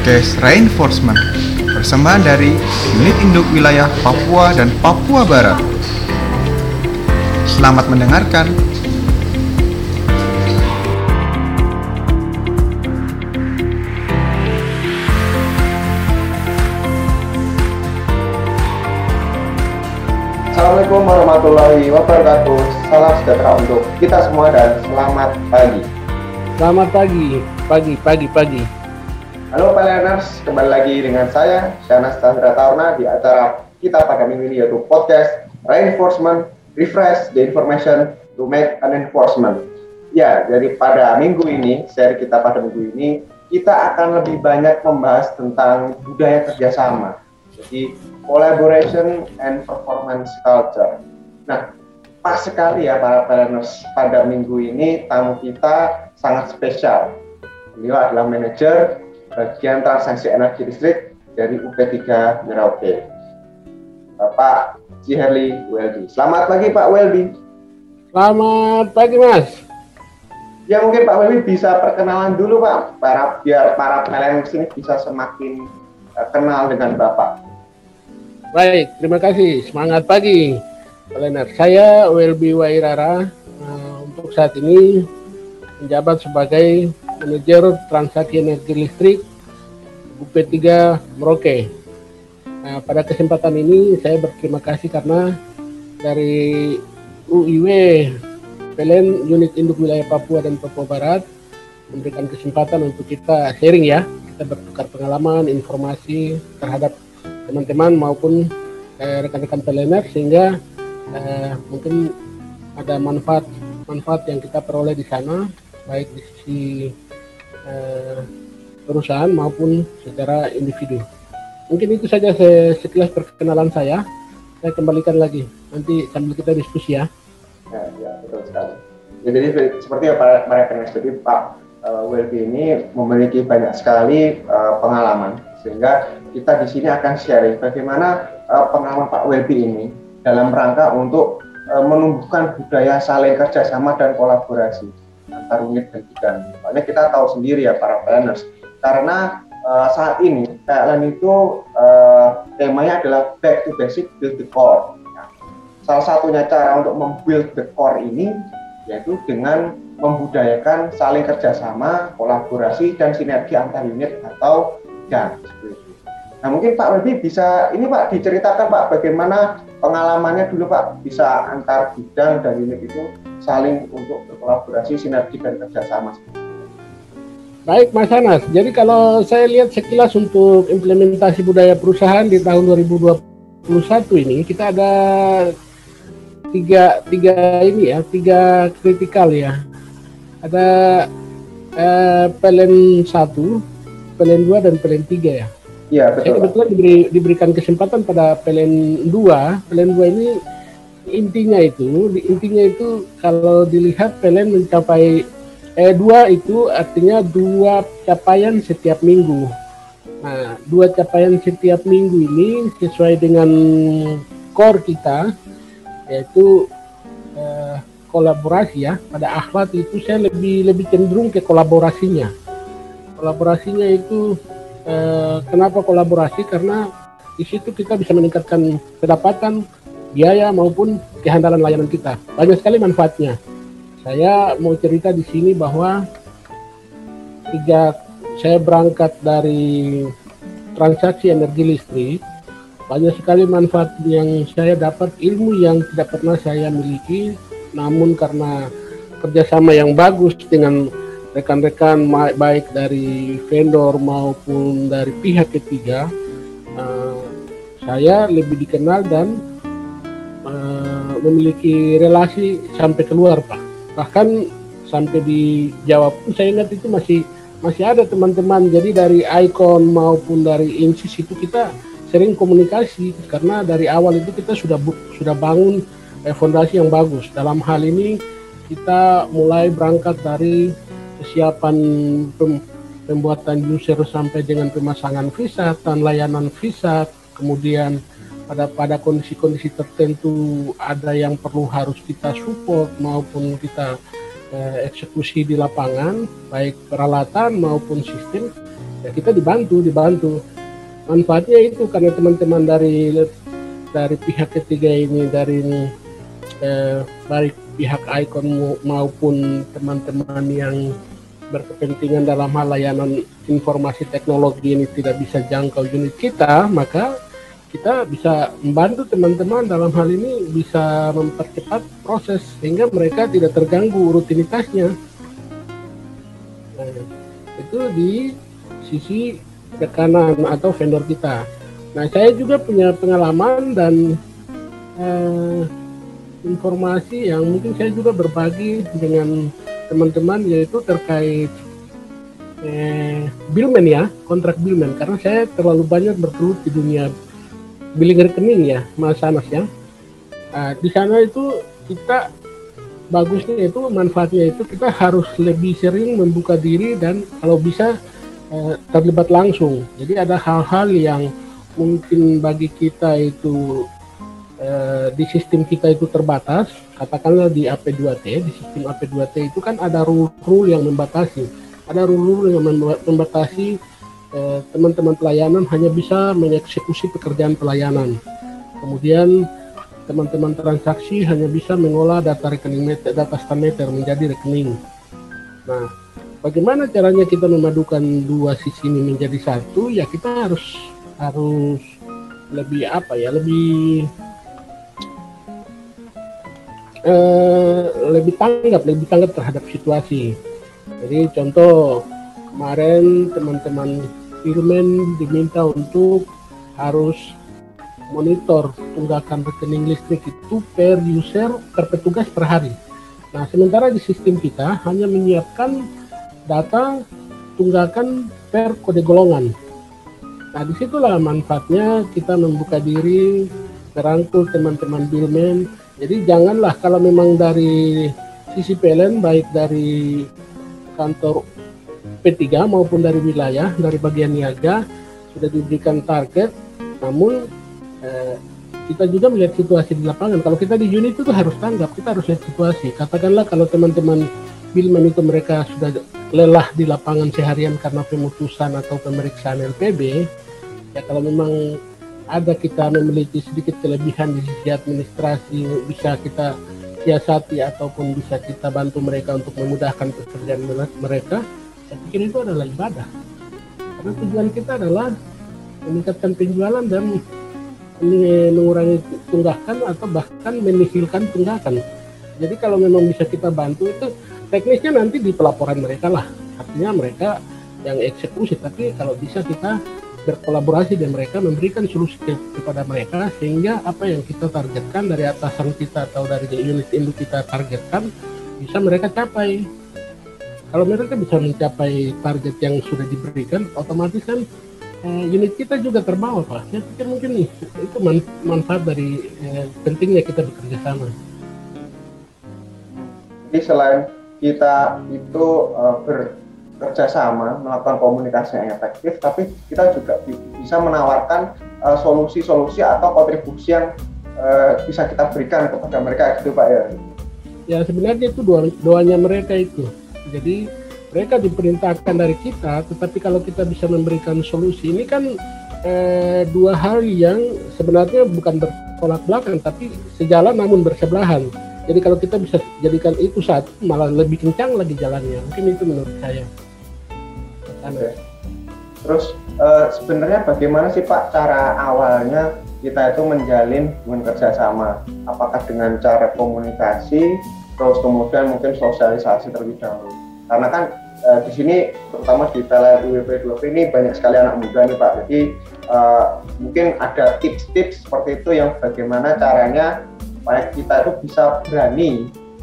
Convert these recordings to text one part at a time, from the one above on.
podcast Reinforcement persembahan dari Unit Induk Wilayah Papua dan Papua Barat. Selamat mendengarkan. Assalamualaikum warahmatullahi wabarakatuh. Salam sejahtera untuk kita semua dan selamat pagi. Selamat pagi, pagi, pagi, pagi. Halo Peleners, kembali lagi dengan saya Syana Sandra Taurna di acara kita pada minggu ini yaitu podcast Reinforcement Refresh the Information to Make an Enforcement. Ya, jadi pada minggu ini, seri kita pada minggu ini, kita akan lebih banyak membahas tentang budaya kerjasama. Jadi collaboration and performance culture. Nah, pas sekali ya para planners pada minggu ini tamu kita sangat spesial. Beliau adalah manajer bagian transaksi energi listrik dari UP3 Merauke. Bapak Ciherli Weldi. Selamat pagi Pak Weldi. Selamat pagi Mas. Ya mungkin Pak Weldi bisa perkenalan dulu Pak, para biar para planners ini bisa semakin uh, kenal dengan Bapak. Baik, terima kasih. Semangat pagi, Plener. Saya Welby Wairara. Nah, untuk saat ini menjabat sebagai manajer transaksi energi listrik UP3 Merauke. Nah, pada kesempatan ini saya berterima kasih karena dari UIW PLN Unit Induk Wilayah Papua dan Papua Barat memberikan kesempatan untuk kita sharing ya, kita bertukar pengalaman, informasi terhadap teman-teman maupun eh, rekan-rekan pelener sehingga eh, mungkin ada manfaat manfaat yang kita peroleh di sana baik di sisi eh, perusahaan maupun secara individu. Mungkin itu saja sekilas perkenalan saya. Saya kembalikan lagi nanti sambil kita diskusi ya. Ya, ya betul sekali. Ya, jadi seperti apa para pengen jadi Pak uh, Welby ini memiliki banyak sekali uh, pengalaman sehingga kita di sini akan sharing bagaimana uh, pengalaman Pak Welby ini dalam rangka untuk uh, menumbuhkan budaya saling kerjasama dan kolaborasi dan bidang. Soalnya kita tahu sendiri ya para planners, karena uh, saat ini PLN itu uh, temanya adalah back to basic, build the core. Ya. Salah satunya cara untuk membuild the core ini yaitu dengan membudayakan saling kerjasama, kolaborasi dan sinergi antar unit atau bidang Nah mungkin Pak Webi bisa ini Pak diceritakan Pak bagaimana pengalamannya dulu Pak bisa antar bidang dan unit itu saling untuk berkolaborasi, sinergi dan kerjasama. Baik Mas Anas, jadi kalau saya lihat sekilas untuk implementasi budaya perusahaan di tahun 2021 ini kita ada tiga tiga ini ya tiga kritikal ya ada eh, PLN 1, PLN 2 dan PLN 3 ya Iya betul. Saya kebetulan diberi, diberikan kesempatan pada PLN 2. PLN 2 ini intinya itu, intinya itu kalau dilihat PLN mencapai eh dua itu artinya dua capaian setiap minggu. Nah, dua capaian setiap minggu ini sesuai dengan core kita yaitu eh, kolaborasi ya. Pada akhlak itu saya lebih lebih cenderung ke kolaborasinya. Kolaborasinya itu Eh, kenapa kolaborasi? Karena di situ kita bisa meningkatkan pendapatan, biaya maupun kehandalan layanan kita. Banyak sekali manfaatnya. Saya mau cerita di sini bahwa sejak saya berangkat dari transaksi energi listrik, banyak sekali manfaat yang saya dapat, ilmu yang tidak pernah saya miliki, namun karena kerjasama yang bagus dengan rekan-rekan baik dari vendor maupun dari pihak ketiga uh, saya lebih dikenal dan memiliki relasi sampai keluar pak. Bahkan sampai di Jawa pun saya ingat itu masih masih ada teman-teman. Jadi dari Icon maupun dari Insis itu kita sering komunikasi karena dari awal itu kita sudah sudah bangun eh, fondasi yang bagus. Dalam hal ini kita mulai berangkat dari kesiapan pem, pembuatan user sampai dengan pemasangan visa dan layanan visa kemudian pada pada kondisi-kondisi tertentu ada yang perlu harus kita support maupun kita eh, eksekusi di lapangan baik peralatan maupun sistem ya kita dibantu dibantu. Manfaatnya itu karena teman-teman dari dari pihak ketiga ini dari ini eh, baik pihak Icon maupun teman-teman yang berkepentingan dalam hal layanan informasi teknologi ini tidak bisa jangkau unit kita, maka kita bisa membantu teman-teman dalam hal ini bisa mempercepat proses sehingga mereka tidak terganggu rutinitasnya. Nah, itu di sisi rekanan atau vendor kita. Nah, saya juga punya pengalaman dan eh, informasi yang mungkin saya juga berbagi dengan teman-teman yaitu terkait eh, billman ya kontrak billman karena saya terlalu banyak bergelut di dunia billing rekening ya Mas Anas ya. Nah, di sana itu kita bagusnya itu manfaatnya itu kita harus lebih sering membuka diri dan kalau bisa eh, terlibat langsung. Jadi ada hal-hal yang mungkin bagi kita itu Eh, di sistem kita itu terbatas, katakanlah di AP2T, di sistem AP2T itu kan ada rule-rule yang membatasi, ada rule-rule yang membatasi teman-teman pelayanan hanya bisa mengeksekusi pekerjaan pelayanan. Kemudian teman-teman transaksi hanya bisa mengolah data rekening meter, data meter menjadi rekening. Nah, bagaimana caranya kita memadukan dua sisi ini menjadi satu? Ya kita harus harus lebih apa ya, lebih eh, lebih tanggap, lebih tanggap terhadap situasi. Jadi contoh kemarin teman-teman Firmen diminta untuk harus monitor tunggakan rekening listrik itu per user per petugas per hari. Nah, sementara di sistem kita hanya menyiapkan data tunggakan per kode golongan. Nah, di situlah manfaatnya kita membuka diri, merangkul teman-teman billman jadi janganlah kalau memang dari sisi PLN baik dari kantor P3 maupun dari wilayah dari bagian niaga sudah diberikan target, namun eh, kita juga melihat situasi di lapangan. Kalau kita di unit itu harus tanggap, kita harus lihat situasi. Katakanlah kalau teman-teman Bilman itu mereka sudah lelah di lapangan seharian karena pemutusan atau pemeriksaan LPB, ya kalau memang ada kita memiliki sedikit kelebihan di sisi administrasi bisa kita siasati ataupun bisa kita bantu mereka untuk memudahkan pekerjaan mereka saya pikir itu adalah ibadah. Karena tujuan kita adalah meningkatkan penjualan dan mengurangi tunggakan atau bahkan menihilkan tunggakan. Jadi kalau memang bisa kita bantu itu teknisnya nanti di pelaporan mereka lah. Artinya mereka yang eksekusi tapi kalau bisa kita berkolaborasi dan mereka memberikan solusi ke, kepada mereka sehingga apa yang kita targetkan dari atasan kita atau dari unit induk kita targetkan bisa mereka capai. Kalau mereka bisa mencapai target yang sudah diberikan, otomatis kan eh, unit kita juga terbawa, Pak. Saya pikir mungkin nih itu man, manfaat dari eh, pentingnya kita bekerja sama. Jadi selain kita itu uh, ber kerjasama melakukan komunikasi yang efektif, tapi kita juga bisa menawarkan solusi-solusi uh, atau kontribusi yang uh, bisa kita berikan kepada mereka gitu Pak ya. Ya sebenarnya itu doa, doanya mereka itu. Jadi mereka diperintahkan dari kita, tetapi kalau kita bisa memberikan solusi ini kan eh, dua hal yang sebenarnya bukan bertolak belakang, tapi sejalan namun bersebelahan. Jadi kalau kita bisa jadikan itu satu, malah lebih kencang lagi jalannya. Mungkin itu menurut saya. Oke. Terus uh, sebenarnya bagaimana sih Pak cara awalnya kita itu menjalin hubungan kerjasama? Apakah dengan cara komunikasi, terus kemudian mungkin sosialisasi terlebih dahulu? Karena kan uh, di sini terutama di PLN UWP 2 ini banyak sekali anak muda nih Pak. Jadi uh, mungkin ada tips-tips seperti itu yang bagaimana caranya supaya kita itu bisa berani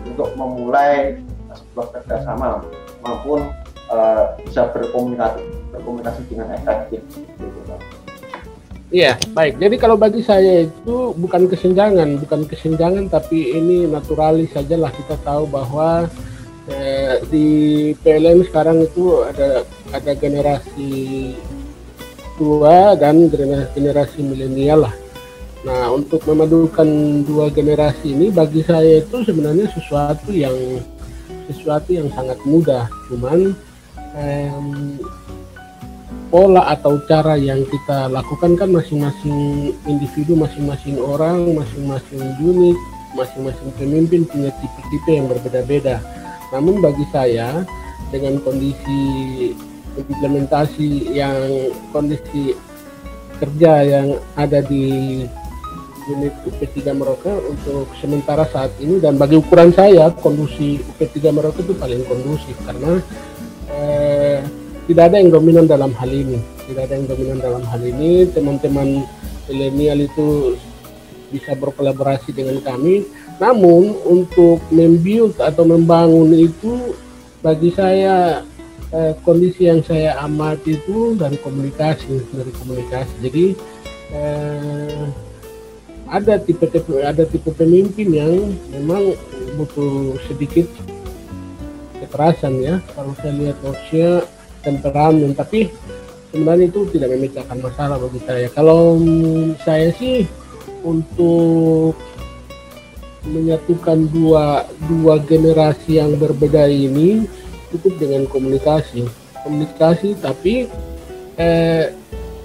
untuk memulai sebuah kerjasama maupun uh, bisa berkomunikasi berkomunikasi dengan efektif gitu Iya, baik. Jadi kalau bagi saya itu bukan kesenjangan, bukan kesenjangan, tapi ini naturalis sajalah kita tahu bahwa eh, di PLN sekarang itu ada ada generasi tua dan generasi, generasi milenial lah. Nah, untuk memadukan dua generasi ini bagi saya itu sebenarnya sesuatu yang sesuatu yang sangat mudah. Cuman um, pola atau cara yang kita lakukan kan masing-masing individu, masing-masing orang, masing-masing unit, masing-masing pemimpin punya tipe-tipe yang berbeda-beda. Namun bagi saya dengan kondisi implementasi yang kondisi kerja yang ada di unit UP3 Merauke untuk sementara saat ini dan bagi ukuran saya kondisi UP3 Merauke itu paling kondusif karena eh, tidak ada yang dominan dalam hal ini. Tidak ada yang dominan dalam hal ini. Teman-teman milenial itu bisa berkolaborasi dengan kami namun untuk membuild atau membangun itu bagi saya eh, kondisi yang saya amati itu dari komunikasi dari komunikasi. Jadi eh, ada tipe-tipe ada tipe pemimpin yang memang butuh sedikit kekerasan ya. Kalau saya lihat Russia temperamen tapi sebenarnya itu tidak memecahkan masalah bagi saya. Kalau saya sih untuk menyatukan dua dua generasi yang berbeda ini cukup dengan komunikasi. Komunikasi tapi eh,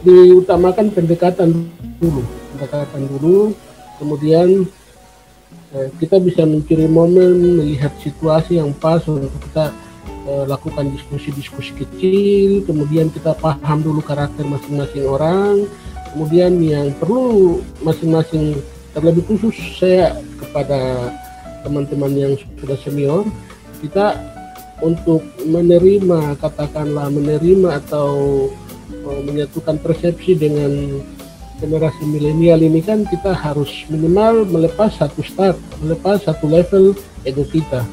diutamakan pendekatan dulu pendekatan dulu. Kemudian eh, kita bisa mencuri momen melihat situasi yang pas untuk kita eh, lakukan diskusi-diskusi kecil. Kemudian kita paham dulu karakter masing-masing orang. Kemudian yang perlu masing-masing terlebih khusus saya kepada teman-teman yang sudah senior kita untuk menerima katakanlah menerima atau uh, menyatukan persepsi dengan generasi milenial ini kan kita harus minimal melepas satu start, melepas satu level ego kita.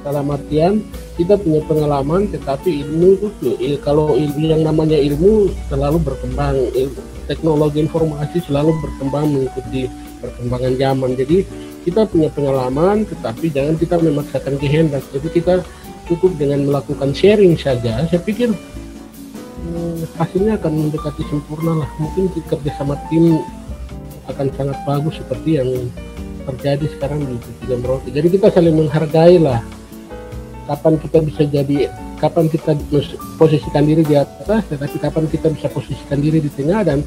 Dalam artian kita punya pengalaman, tetapi ilmu itu kalau ilmu yang namanya ilmu selalu berkembang, ilmu, teknologi informasi selalu berkembang mengikuti perkembangan zaman. Jadi kita punya pengalaman, tetapi jangan kita memaksakan kehendak. Jadi kita cukup dengan melakukan sharing saja. Saya pikir hasilnya akan mendekati sempurna lah mungkin kerja sama tim akan sangat bagus seperti yang terjadi sekarang di tiga Merauke jadi kita saling menghargai lah kapan kita bisa jadi kapan kita posisikan diri di atas tetapi kapan kita bisa posisikan diri di tengah dan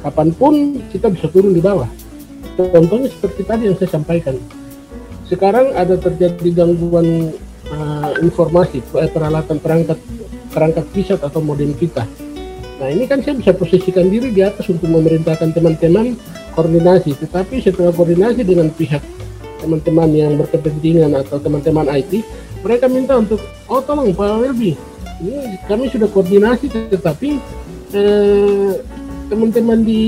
kapan pun kita bisa turun di bawah contohnya seperti tadi yang saya sampaikan sekarang ada terjadi gangguan uh, informasi peralatan perangkat perangkat pusat atau modem kita Nah ini kan saya bisa posisikan diri di atas untuk memerintahkan teman-teman koordinasi. Tetapi setelah koordinasi dengan pihak teman-teman yang berkepentingan atau teman-teman IT, mereka minta untuk, oh tolong Pak Welby, ini kami sudah koordinasi, tetapi eh, teman-teman di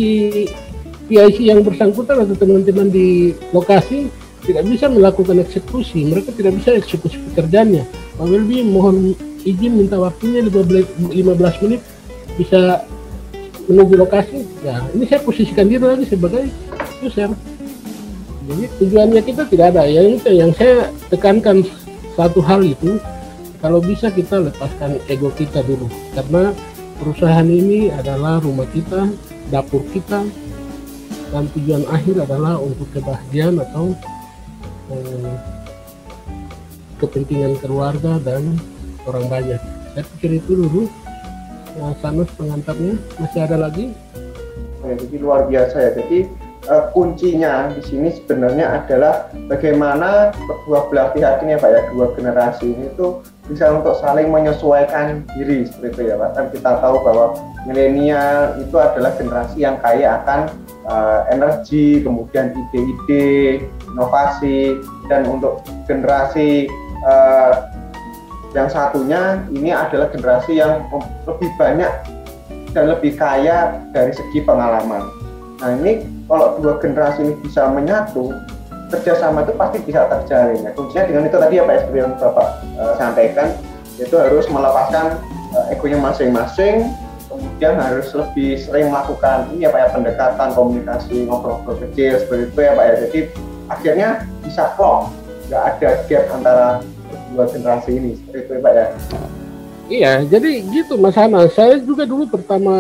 PIC yang bersangkutan atau teman-teman di lokasi tidak bisa melakukan eksekusi, mereka tidak bisa eksekusi pekerjaannya. Pak Welby mohon izin minta waktunya 15 menit. Bisa menuju lokasi. Ya ini saya posisikan diri lagi sebagai user. Jadi tujuannya kita tidak ada. Yang itu yang saya tekankan satu hal itu kalau bisa kita lepaskan ego kita dulu. Karena perusahaan ini adalah rumah kita dapur kita dan tujuan akhir adalah untuk kebahagiaan atau eh, kepentingan keluarga dan orang banyak saya pikir itu dulu Nah, Sanus pengantarnya masih ada lagi? Ya, jadi luar biasa ya. Jadi uh, kuncinya di sini sebenarnya adalah bagaimana kedua belah pihak ini ya Pak ya, dua generasi ini tuh bisa untuk saling menyesuaikan diri seperti itu ya Pak. Kan kita tahu bahwa milenial itu adalah generasi yang kaya akan uh, energi, kemudian ide-ide, inovasi, dan untuk generasi uh, yang satunya ini adalah generasi yang lebih banyak dan lebih kaya dari segi pengalaman. Nah ini kalau dua generasi ini bisa menyatu, kerjasama itu pasti bisa terjalin. Ya. Kuncinya dengan itu tadi apa yang Bapak uh, sampaikan, itu harus melepaskan uh, egonya masing-masing, kemudian harus lebih sering melakukan ini ya Pak ya pendekatan komunikasi ngobrol-ngobrol kecil seperti itu ya Pak ya. Jadi akhirnya bisa klop, nggak ada gap antara dua generasi ini seperti itu Pak ya Iya, jadi gitu Mas Hana. Saya juga dulu pertama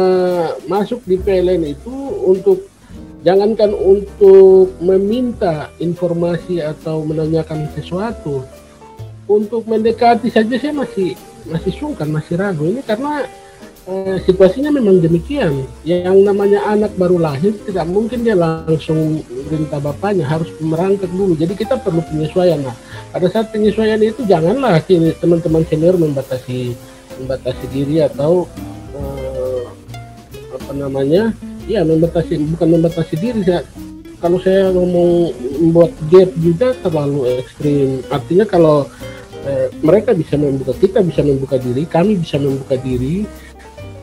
masuk di PLN itu untuk jangankan untuk meminta informasi atau menanyakan sesuatu, untuk mendekati saja saya masih masih sungkan, masih ragu. Ini karena eh, situasinya memang demikian. Yang namanya anak baru lahir tidak mungkin dia langsung perintah bapaknya harus merangkak dulu. Jadi kita perlu penyesuaian. Nah, pada saat penyesuaian itu janganlah teman-teman senior membatasi membatasi diri atau eh, apa namanya? Ya membatasi bukan membatasi diri. Saya, kalau saya ngomong membuat gap juga terlalu ekstrim. Artinya kalau eh, mereka bisa membuka, kita bisa membuka diri, kami bisa membuka diri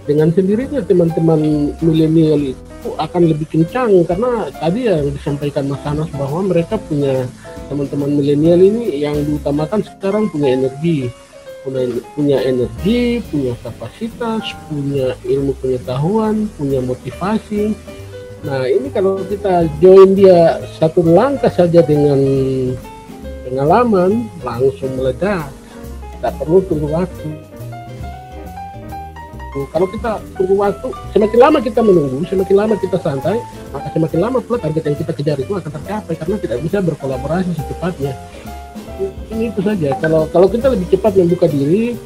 dengan sendirinya teman-teman milenial itu akan lebih kencang. Karena tadi yang disampaikan Mas Anas bahwa mereka punya teman-teman milenial ini yang diutamakan sekarang punya energi. Punya, punya energi, punya kapasitas, punya ilmu pengetahuan, punya motivasi. Nah ini kalau kita join dia satu langkah saja dengan pengalaman langsung meledak, tidak perlu tunggu waktu kalau kita tunggu waktu semakin lama kita menunggu semakin lama kita santai maka semakin lama pula target yang kita kejar itu akan tercapai karena tidak bisa berkolaborasi secepatnya. Ini itu saja. Kalau kalau kita lebih cepat membuka diri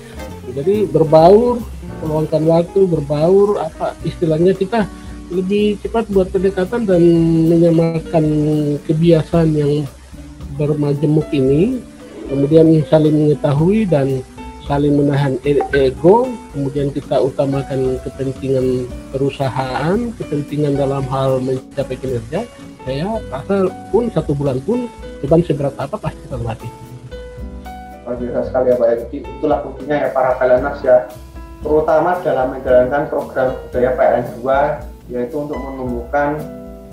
jadi berbaur meluangkan waktu berbaur apa istilahnya kita lebih cepat buat pendekatan dan menyamakan kebiasaan yang bermajemuk ini kemudian saling mengetahui dan saling menahan e-, ego, kemudian kita utamakan kepentingan perusahaan, kepentingan dalam hal mencapai kinerja, saya rasa pun satu bulan pun beban seberat apa pasti terlatih. Luar biasa sekali ya Pak. Jadi itulah kuncinya ya para PLNers ya, terutama dalam menjalankan program budaya PLN 2 yaitu untuk menumbuhkan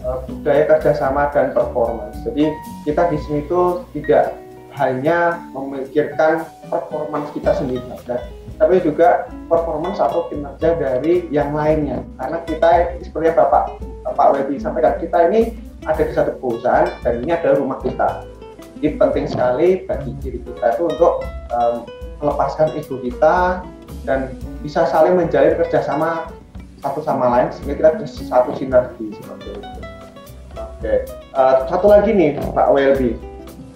uh, budaya kerjasama dan performance. Jadi kita di sini itu tidak hanya memikirkan performance kita sendiri tapi juga performance atau kinerja dari yang lainnya. Karena kita seperti Bapak Pak Wedi sampaikan, kita ini ada di satu perusahaan dan ini adalah rumah kita. Jadi penting sekali bagi diri kita itu untuk um, melepaskan ego kita dan bisa saling menjalin kerjasama satu sama lain sehingga kita bisa satu sinergi seperti itu. Oke, uh, satu lagi nih Pak Welby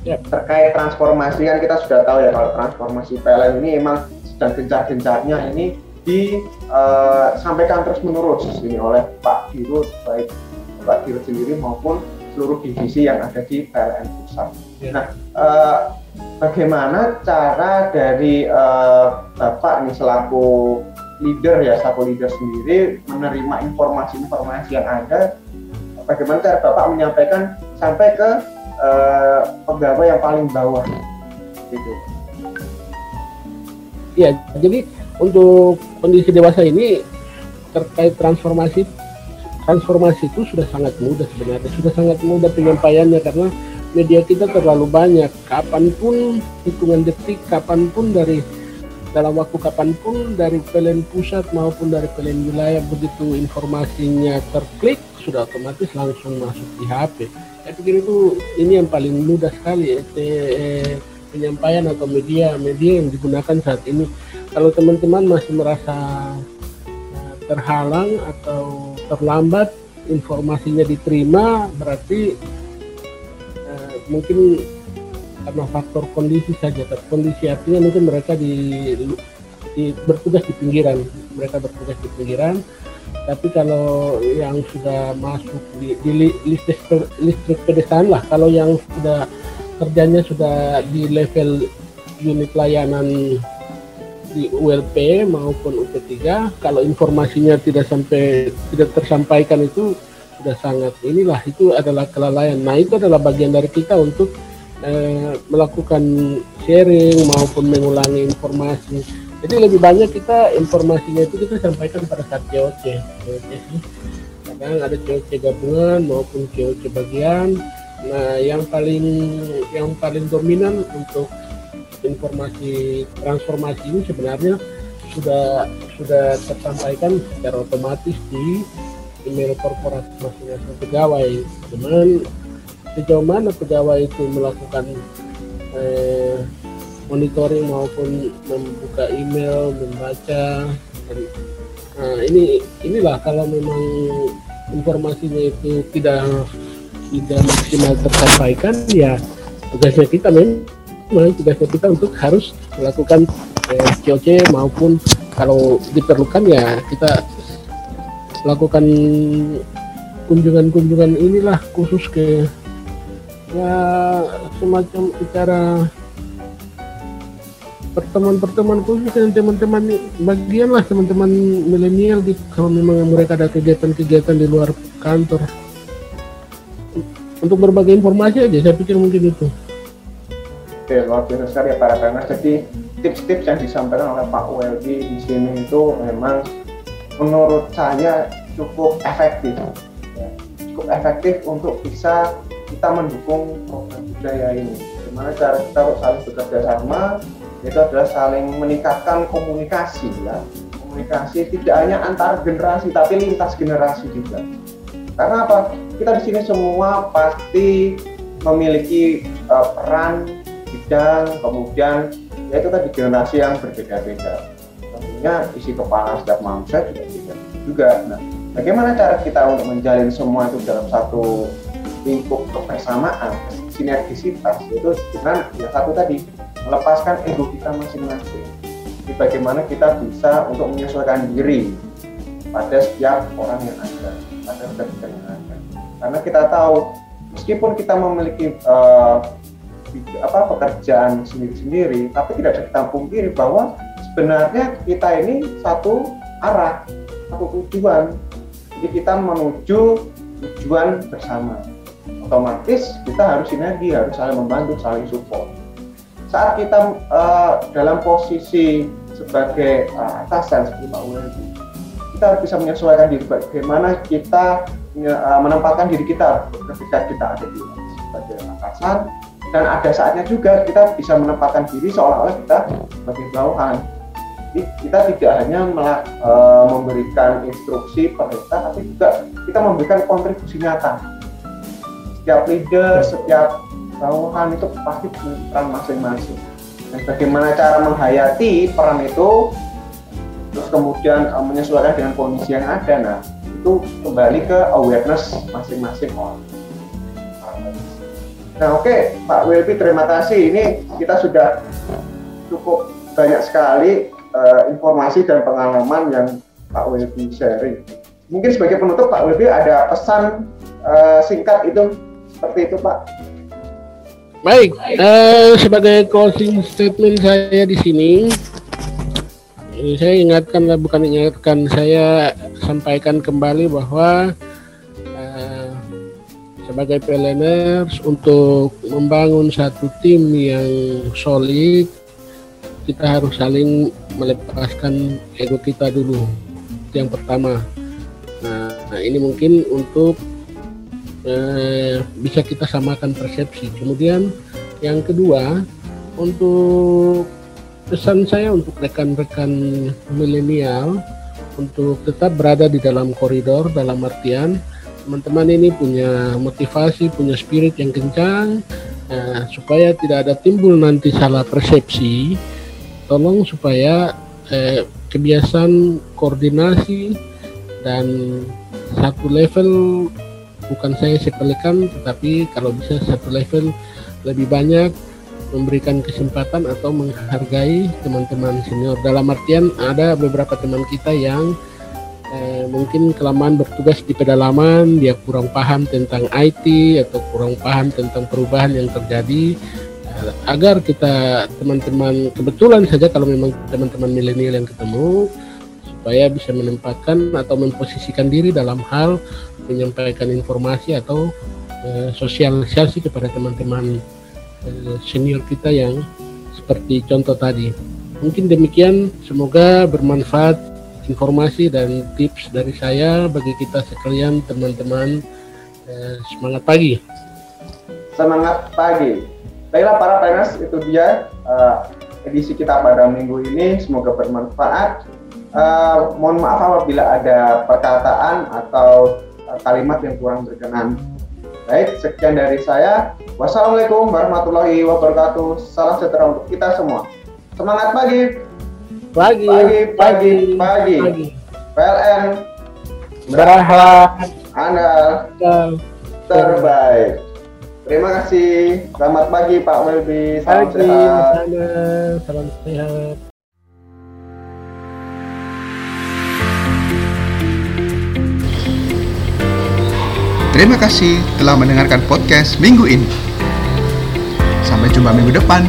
Ya. Terkait transformasi kan kita sudah tahu ya kalau transformasi PLN ini emang sedang gencar-gencarnya ini disampaikan uh, terus menerus ini oleh Pak Dirut baik Pak Dirut sendiri maupun seluruh divisi yang ada di PLN pusat. Ya. Nah, uh, bagaimana cara dari uh, Bapak ini selaku leader ya selaku leader sendiri menerima informasi-informasi yang ada bagaimana cara Bapak menyampaikan sampai ke uh, pegawai yang paling bawah. Gitu. Iya, jadi untuk kondisi dewasa ini terkait transformasi transformasi itu sudah sangat mudah sebenarnya. Sudah sangat mudah penyampaiannya karena media kita terlalu banyak. Kapan pun hitungan detik kapan pun dari dalam waktu kapan pun dari PLN pusat maupun dari PLN wilayah begitu informasinya terklik sudah otomatis langsung masuk di HP saya pikir itu ini yang paling mudah sekali ya, eh, penyampaian atau media media yang digunakan saat ini. Kalau teman-teman masih merasa eh, terhalang atau terlambat informasinya diterima berarti eh, mungkin karena faktor kondisi saja kondisi artinya mungkin mereka di, di bertugas di pinggiran. Mereka bertugas di pinggiran tapi kalau yang sudah masuk di, di listrik listrik pedesaan lah kalau yang sudah kerjanya sudah di level unit layanan di ULP maupun UP3 kalau informasinya tidak sampai tidak tersampaikan itu sudah sangat inilah itu adalah kelalaian. Nah itu adalah bagian dari kita untuk eh, melakukan sharing maupun mengulangi informasi jadi lebih banyak kita informasinya itu kita sampaikan pada saat COC COC sih. Kadang ada COC gabungan maupun COC bagian. Nah yang paling yang paling dominan untuk informasi transformasi ini sebenarnya sudah sudah tersampaikan secara otomatis di email korporasi masing-masing pegawai. Cuman sejauh mana pegawai itu melakukan eh, monitoring maupun membuka email, membaca. Nah, ini inilah kalau memang informasinya itu tidak tidak maksimal tersampaikan, ya tugasnya kita memang tugasnya kita untuk harus melakukan eh, COC maupun kalau diperlukan ya kita lakukan kunjungan-kunjungan inilah khusus ke ya semacam acara pertemuan-pertemuan khusus dengan teman-teman bagian lah teman-teman milenial gitu kalau memang mereka ada kegiatan-kegiatan di luar kantor untuk berbagai informasi aja saya pikir mungkin itu Oke, luar biasa sekali ya para trainer. Jadi tips-tips yang disampaikan oleh Pak Weldi di sini itu memang menurut saya cukup efektif. Ya, cukup efektif untuk bisa kita mendukung program budaya ini. Gimana cara kita saling bekerja sama, itu adalah saling meningkatkan komunikasi ya. Komunikasi tidak hanya antar generasi tapi lintas generasi juga. Karena apa? Kita di sini semua pasti memiliki uh, peran bidang, kemudian ya itu tadi generasi yang berbeda-beda. Tentunya isi kepala setiap manusia juga beda juga. Nah, bagaimana cara kita untuk menjalin semua itu dalam satu lingkup kebersamaan, sinergisitas, itu dengan yang satu tadi melepaskan ego kita masing-masing. Jadi bagaimana kita bisa untuk menyesuaikan diri pada setiap orang yang ada, pada kegiatan yang ada. Karena kita tahu meskipun kita memiliki uh, apa pekerjaan sendiri-sendiri, tapi tidak ada kita pungkiri bahwa sebenarnya kita ini satu arah, satu tujuan. Jadi kita menuju tujuan bersama. Otomatis kita harus sinergi, harus saling membantu, saling support. Saat kita uh, dalam posisi sebagai uh, atasan seperti Pak Wadi, kita harus bisa menyesuaikan diri bagaimana kita uh, menempatkan diri kita ketika kita ada di sebagai atasan dan ada saatnya juga kita bisa menempatkan diri seolah-olah kita sebagai bawahan. Jadi kita tidak hanya e, memberikan instruksi perintah tapi juga kita memberikan kontribusi nyata. Setiap leader setiap bawahan itu pasti punya peran masing-masing dan bagaimana cara menghayati peran itu terus kemudian menyesuaikan dengan kondisi yang ada nah itu kembali ke awareness masing-masing orang Nah oke okay, Pak Wilby terima kasih. Ini kita sudah cukup banyak sekali uh, informasi dan pengalaman yang Pak Wilby sharing. Mungkin sebagai penutup Pak Wilby ada pesan uh, singkat itu seperti itu Pak. Baik, uh, sebagai closing statement saya di sini, saya ingatkan bukan ingatkan, saya sampaikan kembali bahwa sebagai PLNers untuk membangun satu tim yang solid kita harus saling melepaskan ego kita dulu yang pertama. Nah ini mungkin untuk eh, bisa kita samakan persepsi kemudian yang kedua untuk pesan saya untuk rekan-rekan milenial untuk tetap berada di dalam koridor dalam artian teman-teman ini punya motivasi, punya spirit yang kencang, nah, supaya tidak ada timbul nanti salah persepsi. Tolong supaya eh, kebiasaan koordinasi dan satu level bukan saya sekalikan, tetapi kalau bisa satu level lebih banyak memberikan kesempatan atau menghargai teman-teman senior. Dalam artian ada beberapa teman kita yang eh, mungkin kelamaan bertugas di pedalaman dia kurang paham tentang IT atau kurang paham tentang perubahan yang terjadi eh, agar kita teman-teman kebetulan saja kalau memang teman-teman milenial yang ketemu supaya bisa menempatkan atau memposisikan diri dalam hal menyampaikan informasi atau eh, sosialisasi kepada teman-teman eh, senior kita yang seperti contoh tadi. Mungkin demikian, semoga bermanfaat informasi dan tips dari saya bagi kita sekalian teman-teman. Eh, semangat pagi. Semangat pagi. Baiklah para planners itu dia uh, edisi kita pada minggu ini. Semoga bermanfaat. Uh, mohon maaf apabila ada perkataan atau kalimat yang kurang berkenan baik sekian dari saya wassalamualaikum warahmatullahi wabarakatuh salam sejahtera untuk kita semua semangat pagi Pagi, pagi, pagi, pagi. pagi. PLN berahlat Anda terbaik. Terima kasih. Selamat pagi Pak Welby. Salam pagi, sehat. Salam sehat. Terima kasih telah mendengarkan podcast minggu ini. Sampai jumpa minggu depan.